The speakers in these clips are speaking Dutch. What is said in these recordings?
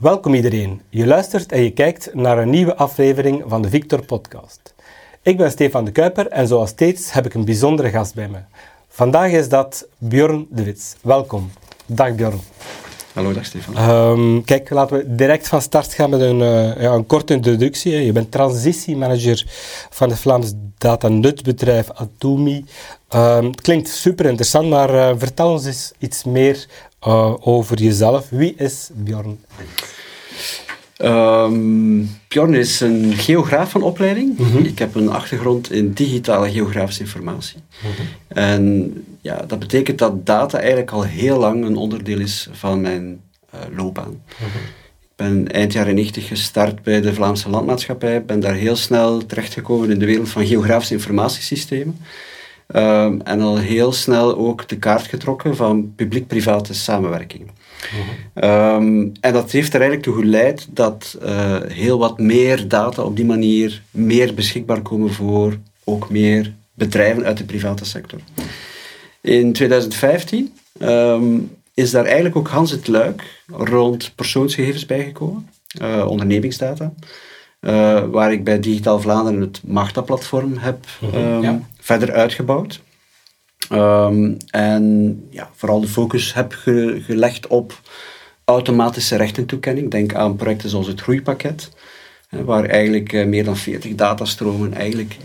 Welkom iedereen. Je luistert en je kijkt naar een nieuwe aflevering van de Victor Podcast. Ik ben Stefan de Kuiper en zoals steeds heb ik een bijzondere gast bij me. Vandaag is dat Bjorn de Wits. Welkom. Dag Bjorn. Hallo, dag Stefan. Um, kijk, laten we direct van start gaan met een, uh, ja, een korte introductie. Je bent transitiemanager van het Vlaams datanutbedrijf Atomi. Um, het klinkt super interessant, maar uh, vertel ons eens iets meer uh, over jezelf. Wie is Bjorn? Um, Bjorn is een geograaf van opleiding. Mm -hmm. Ik heb een achtergrond in digitale geografische informatie. Mm -hmm. En ja, dat betekent dat data eigenlijk al heel lang een onderdeel is van mijn uh, loopbaan. Ik ben eind jaren 90 gestart bij de Vlaamse Landmaatschappij. Ben daar heel snel terechtgekomen in de wereld van geografische informatiesystemen. Um, en al heel snel ook de kaart getrokken van publiek-private samenwerking. Um, en dat heeft er eigenlijk toe geleid dat uh, heel wat meer data op die manier meer beschikbaar komen voor ook meer bedrijven uit de private sector. In 2015 um, is daar eigenlijk ook Hans het Luik rond persoonsgegevens bijgekomen, uh, ondernemingsdata. Uh, waar ik bij Digitaal Vlaanderen het Magda-platform heb um, uh-huh. ja. verder uitgebouwd. Um, en ja, vooral de focus heb ge gelegd op automatische rechtentoekenning. Denk aan projecten zoals het Groeipakket, waar eigenlijk uh, meer dan 40 datastromen eigenlijk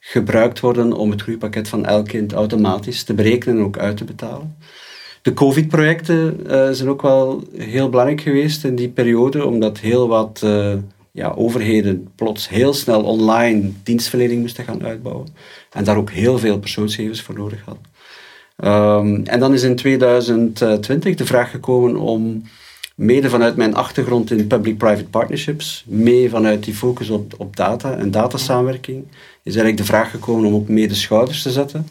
gebruikt worden om het groeipakket van elk kind automatisch te berekenen en ook uit te betalen. De COVID-projecten uh, zijn ook wel heel belangrijk geweest in die periode, omdat heel wat uh, ja, overheden plots heel snel online dienstverlening moesten gaan uitbouwen. En daar ook heel veel persoonsgegevens voor nodig hadden. Um, en dan is in 2020 de vraag gekomen om, mede vanuit mijn achtergrond in public-private partnerships, mee vanuit die focus op, op data en datasamenwerking, is eigenlijk de vraag gekomen om ook de schouders te zetten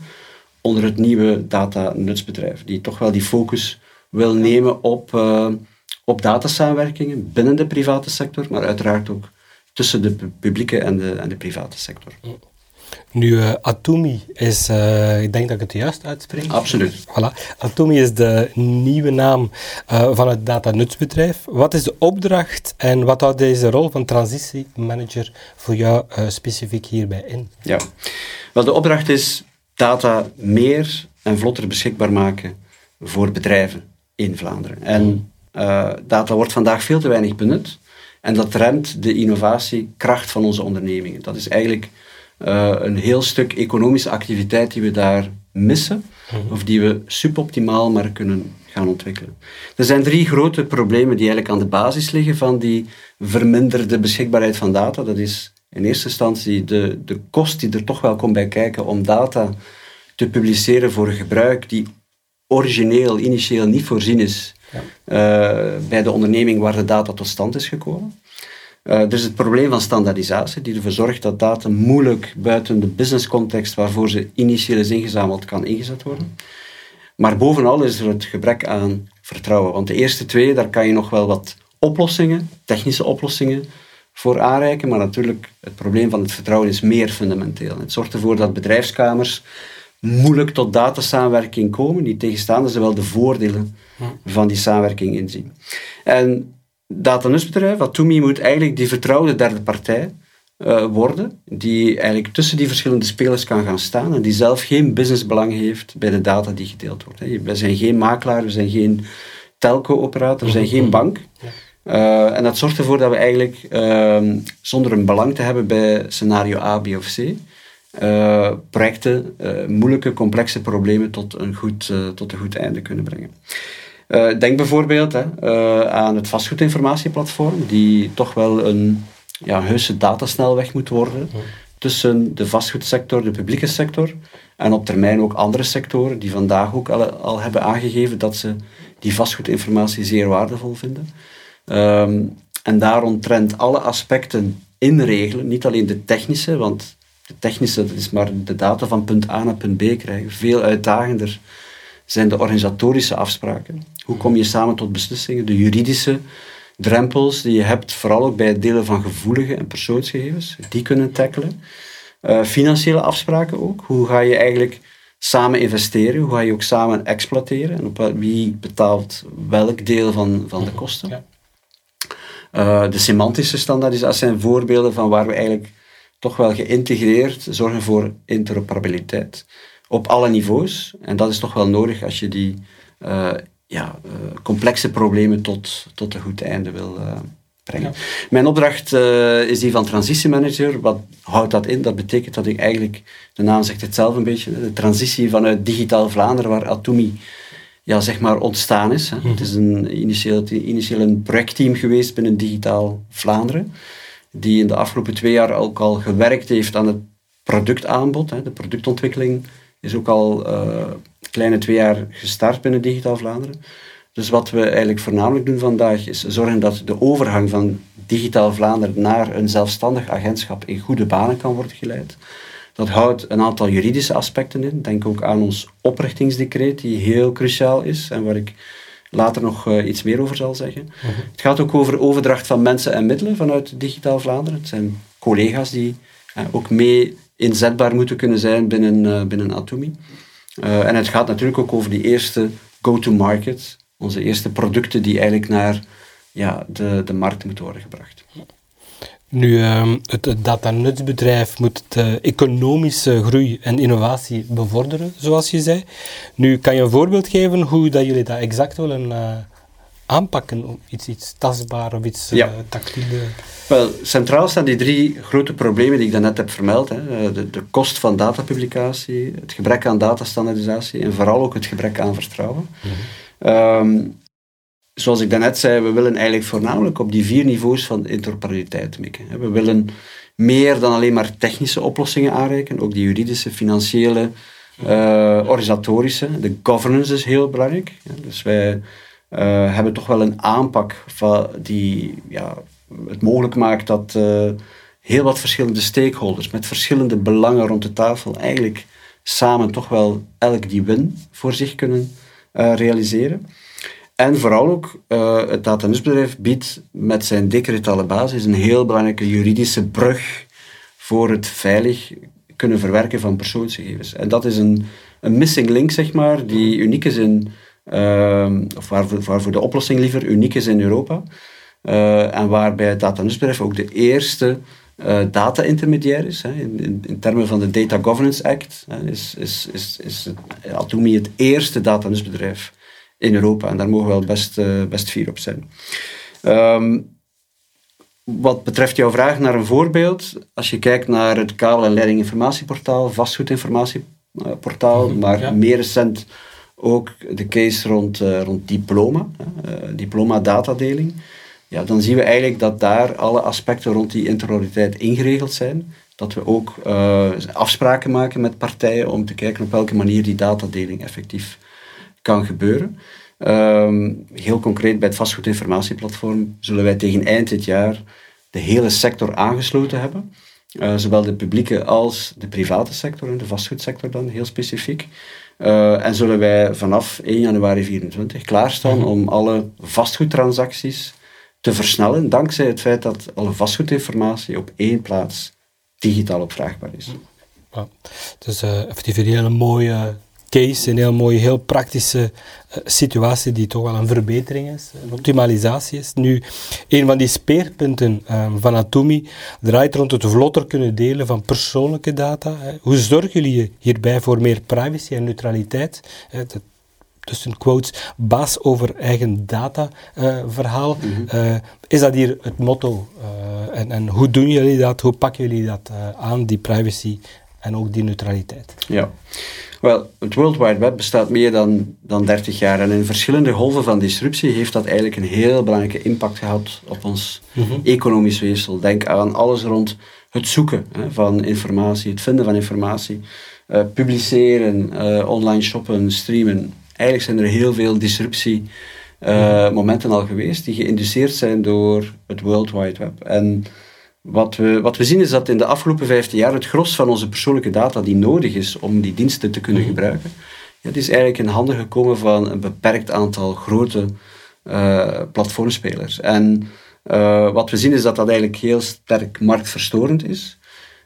onder het nieuwe data-nutsbedrijf, die toch wel die focus wil nemen op, uh, op datasamenwerkingen binnen de private sector, maar uiteraard ook tussen de publieke en de, en de private sector. Nu, uh, Atomi is, uh, ik denk dat ik het juist uitspreek. Absoluut. Voilà. Atomi is de nieuwe naam uh, van het datanutsbedrijf. Wat is de opdracht en wat houdt deze rol van transitiemanager voor jou specifiek hierbij in? Ja, wel de opdracht is data meer en vlotter beschikbaar maken voor bedrijven in Vlaanderen. En data wordt vandaag veel te weinig benut en dat remt de innovatiekracht van onze ondernemingen. Dat is eigenlijk uh, een heel stuk economische activiteit die we daar missen, mm-hmm. of die we suboptimaal maar kunnen gaan ontwikkelen. Er zijn drie grote problemen die eigenlijk aan de basis liggen van die verminderde beschikbaarheid van data. Dat is in eerste instantie de, de kost die er toch wel komt bij kijken om data te publiceren voor een gebruik die origineel, initieel niet voorzien is ja. uh, bij de onderneming waar de data tot stand is gekomen. Uh, er is het probleem van standaardisatie, die ervoor zorgt dat data moeilijk buiten de businesscontext waarvoor ze initieel is ingezameld, kan ingezet worden. Maar bovenal is er het gebrek aan vertrouwen. Want de eerste twee, daar kan je nog wel wat oplossingen, technische oplossingen, voor aanreiken. Maar natuurlijk, het probleem van het vertrouwen is meer fundamenteel. Het zorgt ervoor dat bedrijfskamers moeilijk tot datasamenwerking komen, die tegenstaande ze wel de voordelen van die samenwerking inzien. En datanusbedrijf, Atumi, moet eigenlijk die vertrouwde derde partij uh, worden, die eigenlijk tussen die verschillende spelers kan gaan staan en die zelf geen businessbelang heeft bij de data die gedeeld wordt. Hè. We zijn geen makelaar, we zijn geen telco-operator, we zijn geen mhm. bank. Uh, en dat zorgt ervoor dat we eigenlijk, uh, zonder een belang te hebben bij scenario A, B of C, uh, projecten, moeilijke, complexe problemen tot een goed, tot een goed einde kunnen brengen. Uh, denk bijvoorbeeld hè, uh, aan het vastgoedinformatieplatform, die toch wel een ja, heuse datasnelweg moet worden tussen de vastgoedsector, de publieke sector en op termijn ook andere sectoren die vandaag ook al, al hebben aangegeven dat ze die vastgoedinformatie zeer waardevol vinden. Um, en daaromtrent alle aspecten inregelen, niet alleen de technische, want de technische dat is maar de data van punt A naar punt B krijgen, veel uitdagender zijn de organisatorische afspraken. Hoe kom je samen tot beslissingen? De juridische drempels die je hebt, vooral ook bij het delen van gevoelige en persoonsgegevens, die kunnen tackelen. Uh, financiële afspraken ook. Hoe ga je eigenlijk samen investeren? Hoe ga je ook samen exploiteren? En op wie betaalt welk deel van, van de kosten? Ja. de semantische standaardisatie zijn voorbeelden van waar we eigenlijk toch wel geïntegreerd zorgen voor interoperabiliteit op alle niveaus. En dat is toch wel nodig als je die ja, complexe problemen tot, tot een goed einde wil brengen. Mijn opdracht is die van transitiemanager. Wat houdt dat in? Dat betekent dat ik eigenlijk, de naam zegt het zelf een beetje, de transitie vanuit digitaal Vlaanderen, waar Atumi ja, zeg maar ontstaan is. Hè. Mhm. Het is een, initieel, initieel een projectteam geweest binnen Digitaal Vlaanderen, die in de afgelopen twee jaar ook al gewerkt heeft aan het productaanbod. Hè. De productontwikkeling is ook al uh, kleine twee jaar gestart binnen Digitaal Vlaanderen. Dus wat we eigenlijk voornamelijk doen vandaag is zorgen dat de overgang van Digitaal Vlaanderen naar een zelfstandig agentschap in goede banen kan worden geleid. Dat houdt een aantal juridische aspecten in. Denk ook aan ons oprichtingsdecreet, die heel cruciaal is en waar ik later nog uh, iets meer over zal zeggen. Mhm. Het gaat ook over overdracht van mensen en middelen vanuit Digitaal Vlaanderen. Het zijn collega's die uh, ook mee inzetbaar moeten kunnen zijn binnen, uh, binnen Atomi. en het gaat natuurlijk ook over die eerste go-to-market, onze eerste producten die eigenlijk naar ja, de, de markt moeten worden gebracht. Nu, uh, het datanutsbedrijf moet de economische groei en innovatie bevorderen, zoals je zei. Nu, kan je een voorbeeld geven hoe dat jullie dat exact willen aanpakken? Iets, iets tastbaar of iets ja. uh, tactiel? Wel, centraal staan die drie grote problemen die ik daarnet heb vermeld. Hè. Eh, de, de kost van datapublicatie, het gebrek aan datastandardisatie en vooral ook het gebrek aan vertrouwen. Mm -hmm zoals ik daarnet zei, we willen eigenlijk voornamelijk op die vier niveaus van interoperabiliteit mikken. We willen meer dan alleen maar technische oplossingen aanreiken, ook die juridische, financiële, uh, organisatorische. De governance is heel belangrijk. Dus wij uh, hebben toch wel een aanpak die ja, het mogelijk maakt dat uh, heel wat verschillende stakeholders met verschillende belangen rond de tafel eigenlijk samen toch wel elk die win voor zich kunnen realiseren. En vooral ook, het datanusbedrijf biedt met zijn decretale basis een heel belangrijke juridische brug voor het veilig kunnen verwerken van persoonsgegevens. En dat is een, een missing link, zeg maar, die uniek is in, of waarvoor, waarvoor de oplossing liever uniek is in Europa. Uh, en waarbij het datanusbedrijf ook de eerste uh, data-intermediair is. Hè. In, in, in, termen van de Data Governance Act hè, is, is, is, is Atomi het eerste datanusbedrijf in Europa. En daar mogen we wel best, uh, best fier op zijn. Um, wat betreft jouw vraag naar een voorbeeld, als je kijkt naar het kabel- en leidinginformatieportaal, vastgoedinformatieportaal, mm maar meer recent ook de case rond, uh, rond diploma, uh, diploma-datadeling, ja, dan zien we eigenlijk dat daar alle aspecten rond die interoperabiliteit ingeregeld zijn. Dat we ook uh, afspraken maken met partijen om te kijken op welke manier die datadeling effectief kan gebeuren. Ehm, heel concreet bij het vastgoedinformatieplatform zullen wij tegen eind dit jaar de hele sector aangesloten hebben. Zowel de publieke als de private sector, de vastgoedsector dan heel specifiek. Uh, en zullen wij vanaf 1 januari 2024 klaarstaan om alle vastgoedtransacties te versnellen, dankzij het feit dat alle vastgoedinformatie op één plaats digitaal opvraagbaar is. Ja, dus uh, effectief een hele mooie case, een heel mooie, heel praktische uh, situatie die toch wel een verbetering is, een optimalisatie is. Nu, een van die speerpunten um, van Atomi draait rond het vlotter kunnen delen van persoonlijke data. Hè. Hoe zorgen jullie hierbij voor meer privacy en neutraliteit? Hè, tussen quotes, baas over eigen data uh, verhaal. Mm -hmm. uh, is dat hier het motto? Uh, en, en hoe doen jullie dat? Hoe pakken jullie dat aan, die privacy en ook die neutraliteit? Ja. Wel, het World Wide Web bestaat meer dan, dan 30 jaar en in verschillende golven van disruptie heeft dat eigenlijk een heel belangrijke impact gehad op ons mm economisch weefsel. Denk aan alles rond het zoeken hè, van informatie, het vinden van informatie, uh, publiceren, uh, online shoppen, streamen. Eigenlijk zijn er heel veel disruptie uh, momenten al geweest die geïnduceerd zijn door het World Wide Web. En wat we, wat we zien is dat in de afgelopen 15 jaar het gros van onze persoonlijke data die nodig is om die diensten te kunnen mhm. gebruiken, ja, die is eigenlijk in handen gekomen van een beperkt aantal grote uh, platformspelers. En uh, wat we zien is dat dat eigenlijk heel sterk marktverstorend is.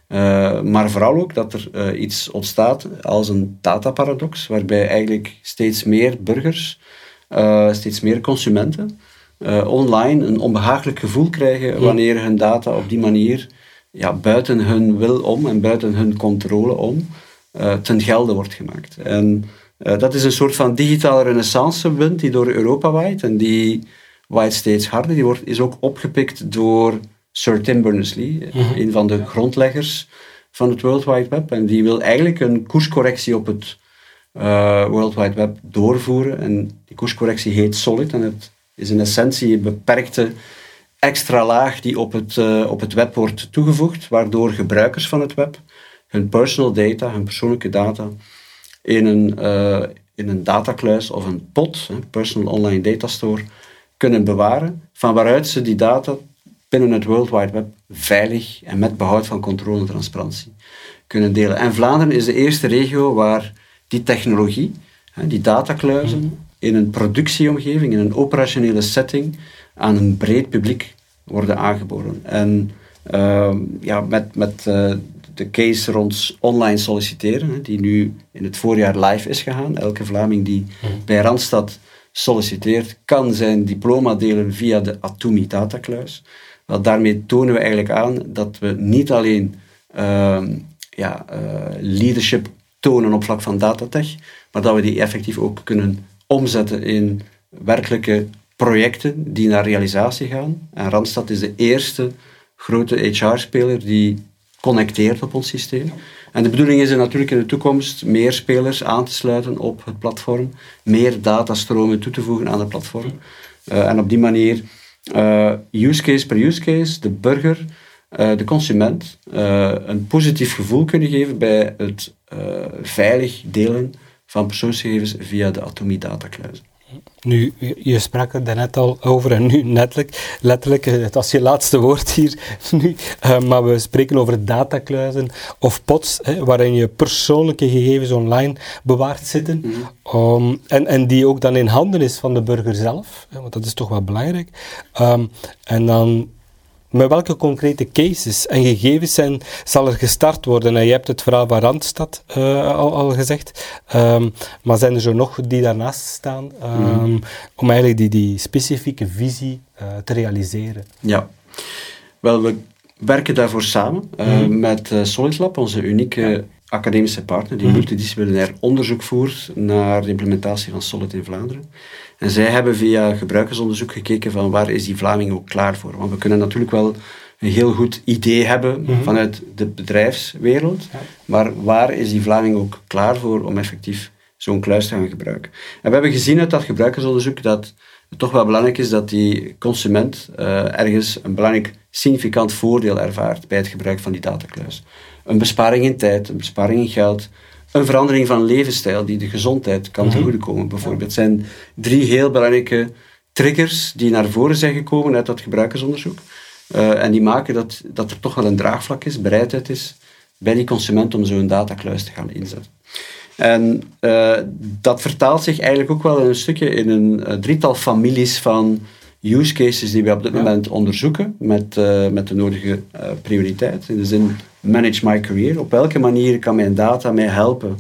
Uh, maar vooral ook dat er iets ontstaat als een dataparadox, waarbij eigenlijk steeds meer burgers, steeds meer consumenten, online een onbehagelijk gevoel krijgen wanneer hun data op die manier ja, buiten hun wil om en buiten hun controle om ten gelde wordt gemaakt. En dat is een soort van digitale renaissance-wind die door Europa waait en die waait steeds harder. Die wordt, is ook opgepikt door Sir Tim Berners-Lee, mhm. een van de grondleggers van het World Wide Web. En die wil eigenlijk een koerscorrectie op het uh, World Wide Web doorvoeren. En die koerscorrectie heet Solid. En het is in essentie een beperkte extra laag die op het, uh, op het web wordt toegevoegd, waardoor gebruikers van het web hun personal data, hun persoonlijke data, in een, uh, in een datakluis of een POD, Personal Online Data Store, kunnen bewaren, van waaruit ze die data binnen het World Wide Web veilig en met behoud van controle en transparantie kunnen delen. En Vlaanderen is de eerste regio waar die technologie, die datakluizen, mhm. In een productieomgeving, in een operationele setting, aan een breed publiek worden aangeboden. En uh, ja, met, met uh, de case rond online solliciteren, die nu in het voorjaar live is gegaan. Elke Vlaming die mhm. bij Randstad solliciteert, kan zijn diploma delen via de Atumi datakluis. Wel, daarmee tonen we eigenlijk aan dat we niet alleen uh, ja, uh, leadership tonen op vlak van datatech, maar dat we die effectief ook kunnen omzetten in werkelijke projecten die naar realisatie gaan. En Randstad is de eerste grote HR-speler die connecteert op ons systeem. En de bedoeling is er natuurlijk in de toekomst meer spelers aan te sluiten op het platform, meer datastromen toe te voegen aan het platform. Uh, en op die manier uh, use case per use case, de burger, uh, de consument, een positief gevoel kunnen geven bij het veilig delen van persoonsgegevens via de Atomi datakluizen. Nu, je sprak er daarnet al over en nu letterlijk, letterlijk het was je laatste woord hier nu, uh, maar we spreken over datakluizen of pods, hè, waarin je persoonlijke gegevens online bewaard zitten mhm. um, en, en die ook dan in handen is van de burger zelf, hè, want dat is toch wel belangrijk. Um, en dan met welke concrete cases en gegevens zijn, zal er gestart worden? En je hebt het verhaal van Randstad uh, al, al, gezegd, um, maar zijn er zo nog die daarnaast staan um, om eigenlijk die, die specifieke visie uh, te realiseren? Ja, wel, we werken daarvoor samen mm. met SolidLab, onze unieke academische partner die mm. multidisciplinair onderzoek voert naar de implementatie van Solid in Vlaanderen. En zij hebben via gebruikersonderzoek gekeken van waar is die Vlaming ook klaar voor. Want we kunnen natuurlijk wel een heel goed idee hebben mhm. vanuit de bedrijfswereld, maar waar is die Vlaming ook klaar voor om effectief zo'n kluis te gaan gebruiken. En we hebben gezien uit dat gebruikersonderzoek dat het toch wel belangrijk is dat die consument uh, ergens een belangrijk significant voordeel ervaart bij het gebruik van die datakluis. Een besparing in tijd, een besparing in geld, een verandering van levensstijl die de gezondheid kan mm tegemoetkomen, bijvoorbeeld. Het zijn drie heel belangrijke triggers die naar voren zijn gekomen uit dat gebruikersonderzoek. Uh, en die maken dat, dat er toch wel een draagvlak is, bereidheid is bij die consument om zo'n datakluis te gaan inzetten. En uh, dat vertaalt zich eigenlijk ook wel een stukje in een uh, drietal families van use cases die we op dit moment onderzoeken met, met de nodige prioriteit. In de zin manage my career. Op welke manier kan mijn data mij helpen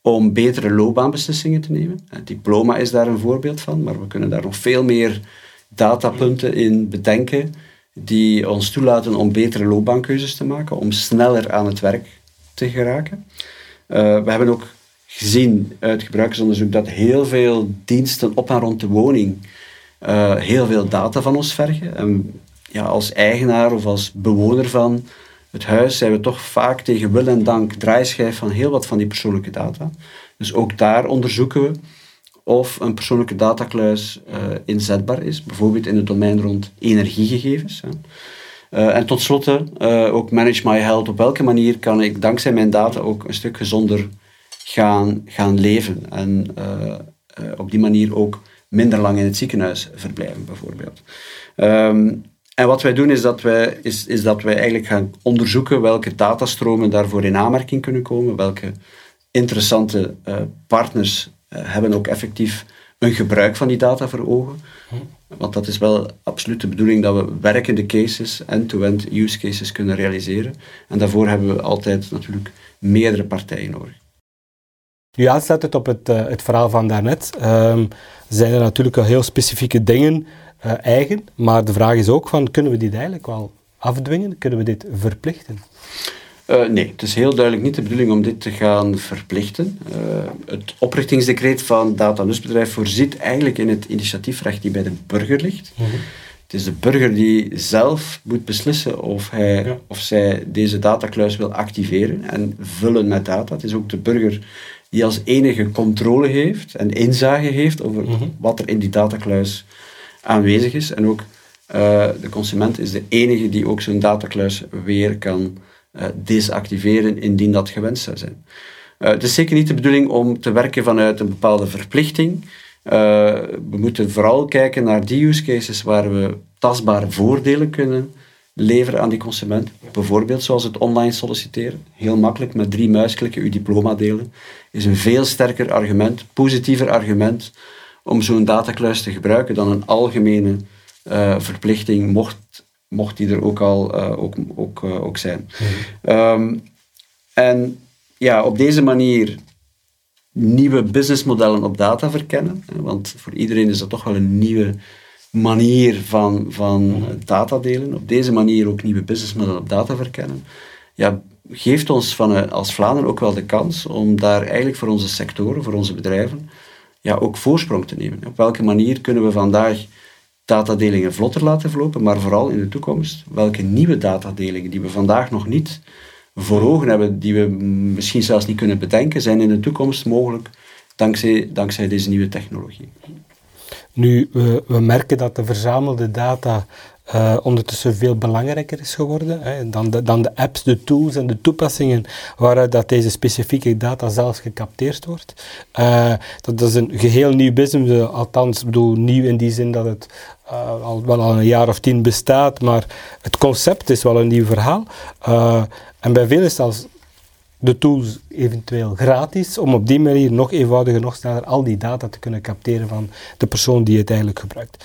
om betere loopbaanbeslissingen te nemen? Het diploma is daar een voorbeeld van, maar we kunnen daar nog veel meer datapunten in bedenken die ons toelaten om betere loopbaankeuzes te maken, om sneller aan het werk te geraken. Uh, we hebben ook gezien uit gebruikersonderzoek dat heel veel diensten op en rond de woning uh, heel veel data van ons vergen. En ja, als eigenaar of als bewoner van het huis zijn we toch vaak tegen wil en dank draaischijf van heel wat van die persoonlijke data. Dus ook daar onderzoeken we of een persoonlijke datakluis uh, inzetbaar is, bijvoorbeeld in het domein rond energiegegevens. Hè. Uh, en tot slot uh, ook Manage My Health. Op welke manier kan ik dankzij mijn data ook een stuk gezonder gaan, gaan leven en op die manier ook minder lang in het ziekenhuis verblijven, bijvoorbeeld. Um, en wat wij doen is dat wij, is, is dat wij eigenlijk gaan onderzoeken welke datastromen daarvoor in aanmerking kunnen komen, welke interessante uh, partners uh, hebben ook effectief een gebruik van die data voor ogen. Want dat is wel absoluut de bedoeling dat we werkende cases, end-to-end use cases kunnen realiseren. En daarvoor hebben we altijd natuurlijk meerdere partijen nodig. Nu aansluitend op het, uh, het verhaal van daarnet, um, zijn er natuurlijk al heel specifieke dingen eigen, maar de vraag is ook van, kunnen we dit eigenlijk wel afdwingen? Kunnen we dit verplichten? Uh, nee, het is heel duidelijk niet de bedoeling om dit te gaan verplichten. Uh, het oprichtingsdecreet van Data Bedrijf voorziet eigenlijk in het initiatiefrecht die bij de burger ligt. Mhm. Het is de burger die zelf moet beslissen of hij of zij deze datakluis wil activeren en vullen met data. Het is ook de burger die als enige controle heeft en inzage heeft over mhm. wat er in die datakluis aanwezig is. En ook uh, de consument is de enige die ook zo'n datakluis weer kan uh, desactiveren indien dat gewenst zou zijn. Uh, het is zeker niet de bedoeling om te werken vanuit een bepaalde verplichting. we moeten vooral kijken naar die use cases waar we tastbare voordelen kunnen leveren aan die consument. Bijvoorbeeld zoals het online solliciteren. Heel makkelijk met drie muisklikken uw diploma delen. Is een veel sterker argument, positiever argument om zo'n datakluis te gebruiken dan een algemene uh, verplichting, mocht, mocht die er ook al uh, ook, ook, uh, ook zijn. Mm um, en ja, op deze manier nieuwe businessmodellen op data verkennen. Want voor iedereen is dat toch wel een nieuwe manier van, van data delen. Op deze manier ook nieuwe businessmodellen op data verkennen. Ja, geeft ons van, als Vlaanderen ook wel de kans om daar eigenlijk voor onze sectoren, voor onze bedrijven, ja, ook voorsprong te nemen. Op welke manier kunnen we vandaag datadelingen vlotter laten verlopen, maar vooral in de toekomst, welke nieuwe datadelingen die we vandaag nog niet voor ogen hebben, die we misschien zelfs niet kunnen bedenken, zijn in de toekomst mogelijk dankzij, dankzij deze nieuwe technologie. Nu, we, we merken dat de verzamelde data uh, ondertussen veel belangrijker is geworden hè, dan, de, dan de apps, de tools en de toepassingen waaruit dat deze specifieke data zelfs gecapteerd wordt. Uh, dat, is een geheel nieuw business, eh, althans bedoel, nieuw in die zin dat het al wel al een jaar of tien bestaat, maar het concept is wel een nieuw verhaal. en bij velen is zelfs de tools eventueel gratis, om op die manier nog eenvoudiger, nog sneller al die data te kunnen capteren van de persoon die het eigenlijk gebruikt.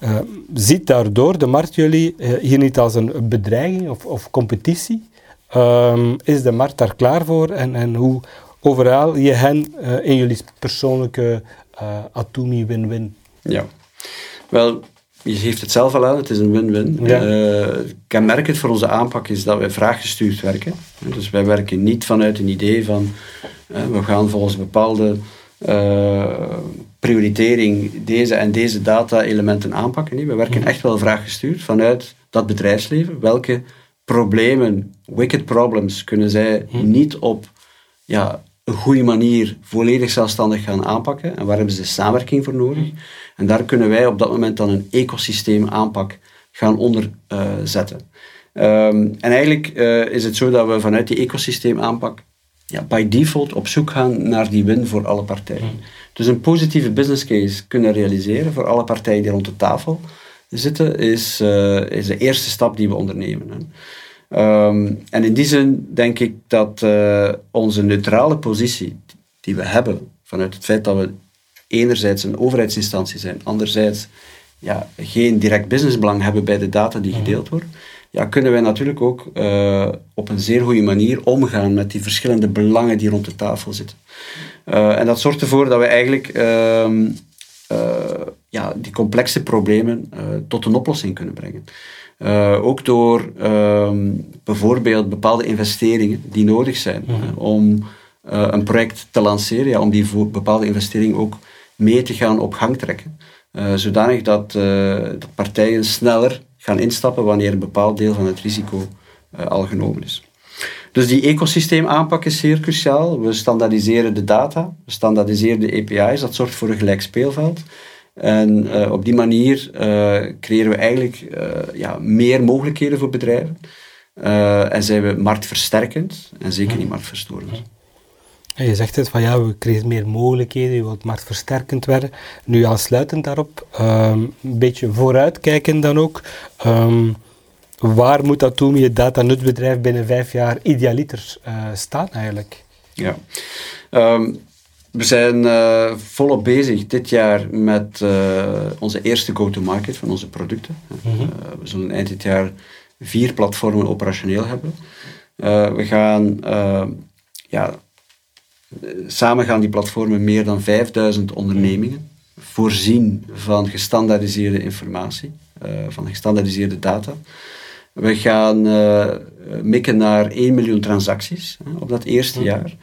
Uh, ziet daardoor de markt jullie uh, hier niet als een bedreiging of, of competitie? Um, is de markt daar klaar voor en, en hoe overhaal je hen uh, in jullie persoonlijke Atumi win-win? Ja, wel, je geeft het zelf al aan, het is een win-win. Ja. Uh, kenmerkend voor onze aanpak is dat wij vraaggestuurd werken. Dus wij werken niet vanuit een idee van uh, we gaan volgens bepaalde uh, prioritering deze en deze data-elementen aanpakken. Nee, we werken echt wel vraaggestuurd vanuit dat bedrijfsleven. Welke problemen, wicked problems, kunnen zij niet op ja, een goede manier volledig zelfstandig gaan aanpakken en waar hebben ze samenwerking voor nodig. En daar kunnen wij op dat moment dan een ecosysteem aanpak gaan onderzetten. Uh, um, en eigenlijk uh, is het zo dat we vanuit die ecosysteem aanpak ja, by default op zoek gaan naar die win voor alle partijen. Dus een positieve business case kunnen realiseren voor alle partijen die rond de tafel zitten, is, uh, is de eerste stap die we ondernemen. Hè. Um, en in die zin denk ik dat uh, onze neutrale positie die we hebben, vanuit het feit dat we enerzijds een overheidsinstantie zijn, anderzijds ja, geen direct businessbelang hebben bij de data die gedeeld wordt, ja, kunnen wij natuurlijk ook uh, op een zeer goede manier omgaan met die verschillende belangen die rond de tafel zitten. Uh, en dat zorgt ervoor dat we eigenlijk uh, ja, die complexe problemen tot een oplossing kunnen brengen. Ook door ehm, bijvoorbeeld bepaalde investeringen die nodig zijn mhm. om een project te lanceren, ja, om die bepaalde investeringen ook mee te gaan op gang trekken. Uh, zodanig dat, dat, partijen sneller gaan instappen wanneer een bepaald deel van het risico al genomen is. Dus die ecosysteemaanpak is zeer cruciaal. We standaardiseren de data, we standaardiseren de API's, dat zorgt voor een gelijk speelveld. En op die manier creëren we eigenlijk ja, meer mogelijkheden voor bedrijven. en zijn we marktversterkend en zeker niet marktverstorend. En je zegt het van ja, we creëren meer mogelijkheden, je wilt marktversterkend werden. Nu aansluitend daarop, um, een beetje vooruitkijken dan ook. Um, waar moet dat toen je datanutbedrijf binnen vijf jaar idealiter uh, staan eigenlijk? Ja, um, we zijn uh, volop bezig dit jaar met uh, onze eerste go-to-market van onze producten. Mm -hmm. we zullen eind dit jaar vier platformen operationeel hebben. we gaan ja, Samen gaan die platformen meer dan 5000 ondernemingen voorzien van gestandaardiseerde informatie, van gestandaardiseerde data. We gaan mikken naar 1 miljoen transacties op dat eerste jaar.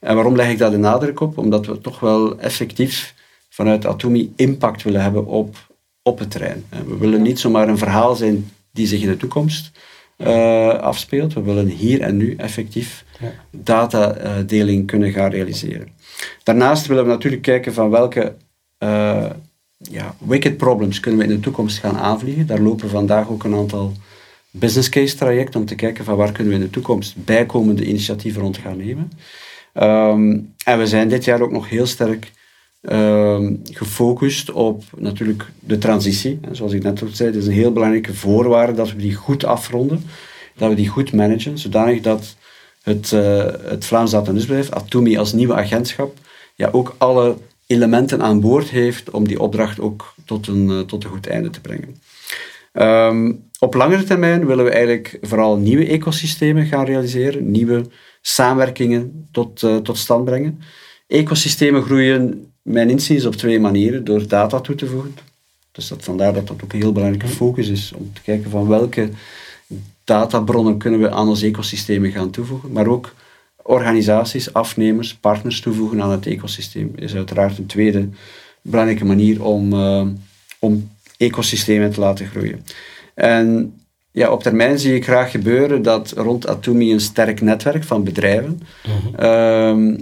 En waarom leg ik daar de nadruk op? Omdat we toch wel effectief vanuit Atomi impact willen hebben op, op het terrein. We willen niet zomaar een verhaal zijn die zich in de toekomst uh, afspeelt. We willen hier en nu effectief datadeling kunnen gaan realiseren. Daarnaast willen we natuurlijk kijken van welke uh, ja, wicked problems kunnen we in de toekomst gaan aanvliegen. Daar lopen vandaag ook een aantal business case trajecten om te kijken van waar kunnen we in de toekomst bijkomende initiatieven rond gaan nemen. Um, en we zijn dit jaar ook nog heel sterk um, gefocust op natuurlijk de transitie. En zoals ik net al zei, het is een heel belangrijke voorwaarde dat we die goed afronden, dat we die goed managen, zodanig dat het, uh, het Vlaams Datanusbedrijf, Atomi als nieuwe agentschap, ja, ook alle elementen aan boord heeft om die opdracht ook tot een, uh, tot een goed einde te brengen. Um, op langere termijn willen we eigenlijk vooral nieuwe ecosystemen gaan realiseren, nieuwe samenwerkingen tot, uh, tot stand brengen. Ecosystemen groeien, mijn inziens, op twee manieren. Door data toe te voegen. Dus dat, vandaar dat dat ook een heel belangrijke focus is. Om te kijken van welke databronnen kunnen we aan ons ecosystemen gaan toevoegen. Maar ook organisaties, afnemers, partners toevoegen aan het ecosysteem. is uiteraard een tweede belangrijke manier om, uh, om ecosystemen te laten groeien. En ja, op termijn zie ik graag gebeuren dat rond Atomi een sterk netwerk van bedrijven mhm. ehm,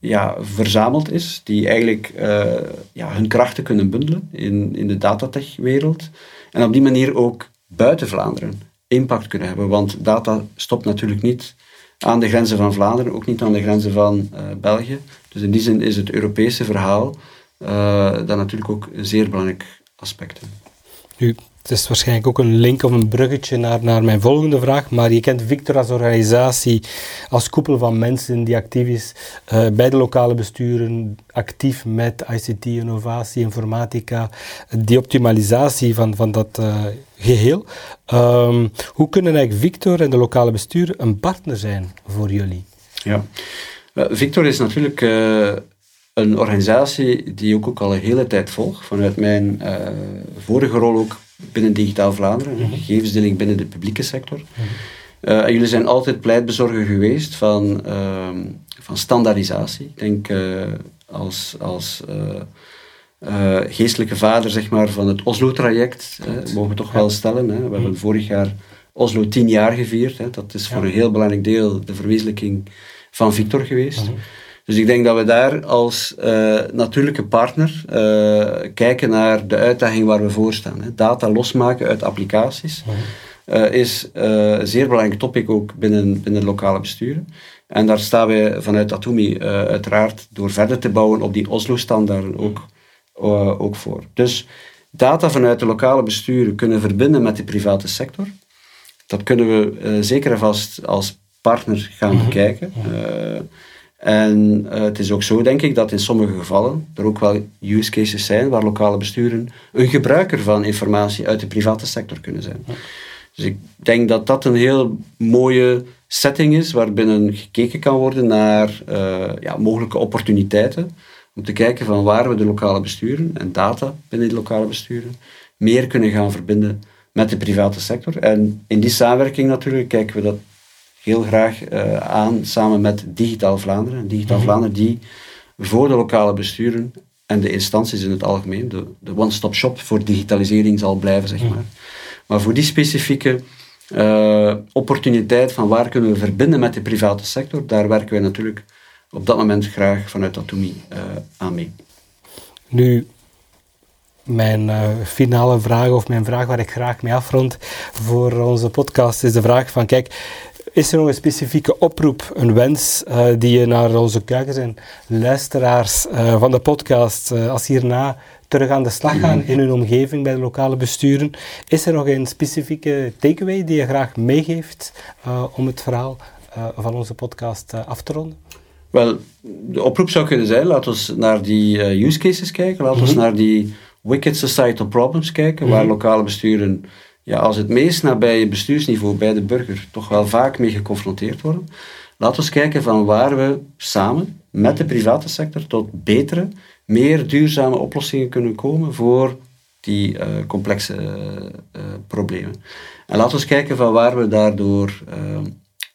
ja, verzameld is, die eigenlijk uh, ja, hun krachten kunnen bundelen in, in de datatech-wereld. En op die manier ook buiten Vlaanderen impact kunnen hebben. Want data stopt natuurlijk niet aan de grenzen van Vlaanderen, ook niet aan de grenzen van uh, België. Dus in die zin is het Europese verhaal uh, dan natuurlijk ook een zeer belangrijk aspect. Nu, het is waarschijnlijk ook een link of een bruggetje naar, naar mijn volgende vraag. Maar je kent Victor als organisatie, als koepel van mensen die actief is uh, bij de lokale besturen, actief met ICT, innovatie, informatica, die optimalisatie van, van dat uh, geheel. Um, hoe kunnen eigenlijk Victor en de lokale besturen een partner zijn voor jullie? Ja, uh, Victor is natuurlijk een organisatie die ik ook al een hele tijd volg. Vanuit mijn vorige rol ook binnen Digitaal Vlaanderen, mm gegevensdeling binnen de publieke sector. Uh, en jullie zijn altijd pleitbezorger geweest van, uh, van standaardisatie. Ik denk uh, als, als uh, geestelijke vader zeg maar, van het Oslo-traject, mogen we toch wel stellen. Hè. We hebben vorig jaar Oslo tien jaar gevierd. Hè. Dat is voor een heel belangrijk deel de verwezenlijking van Victor geweest. Dus ik denk dat we daar als uh, natuurlijke partner uh, kijken naar de uitdaging waar we voor staan. Hè. Data losmaken uit applicaties uh, is een zeer belangrijk topic ook binnen, binnen lokale besturen. En daar staan wij vanuit Atomi uiteraard door verder te bouwen op die Oslo-standaarden ook, ook voor. Dus data vanuit de lokale besturen kunnen verbinden met de private sector. Dat kunnen we zeker en vast als partner gaan mhm. bekijken. En uh, het is ook zo, denk ik, dat in sommige gevallen er ook wel use cases zijn waar lokale besturen een gebruiker van informatie uit de private sector kunnen zijn. Dus ik denk dat dat een heel mooie setting is waarbinnen gekeken kan worden naar uh, ja, mogelijke opportuniteiten. Om te kijken van waar we de lokale besturen en data binnen de lokale besturen meer kunnen gaan verbinden met de private sector. En in die samenwerking natuurlijk kijken we dat heel graag uh, aan samen met Digitaal Vlaanderen. Digitaal mhm. Vlaanderen die voor de lokale besturen en de instanties in het algemeen, de, de one-stop shop voor digitalisering zal blijven, zeg mhm. maar. Maar voor die specifieke uh, opportuniteit van waar kunnen we verbinden met de private sector, daar werken wij natuurlijk op dat moment graag vanuit Atomi uh, aan mee. Nu, mijn uh, finale vraag, of mijn vraag waar ik graag mee afrond voor onze podcast, is de vraag van, kijk, is er nog een specifieke oproep, een wens uh, die je naar onze kijkers en luisteraars uh, van de podcast, uh, als hierna terug aan de slag gaan in hun omgeving bij de lokale besturen, is er nog een specifieke takeaway die je graag meegeeft om het verhaal van onze podcast af te ronden? Wel, de oproep zou kunnen zijn, laten we naar die use cases kijken, laten we mm naar die wicked societal problems kijken, waar mhm. lokale besturen ja, als het meest nabije bestuursniveau bij de burger toch wel vaak mee geconfronteerd worden. Laten we kijken van waar we samen met de private sector tot betere, meer duurzame oplossingen kunnen komen voor die eh, complexe uh, problemen. En laten we eens kijken van waar we daardoor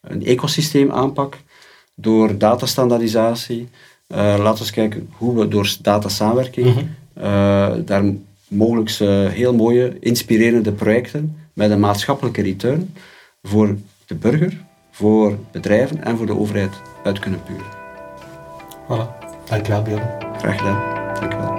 een ecosysteem aanpak, door datastandaardisatie, laten we eens kijken hoe we door datasamenwerking mm daar mogelijk heel mooie, inspirerende projecten met een maatschappelijke return voor de burger, voor bedrijven en voor de overheid uit kunnen puren. Voilà. Dankjewel, Björn. Graag gedaan. Dankjewel.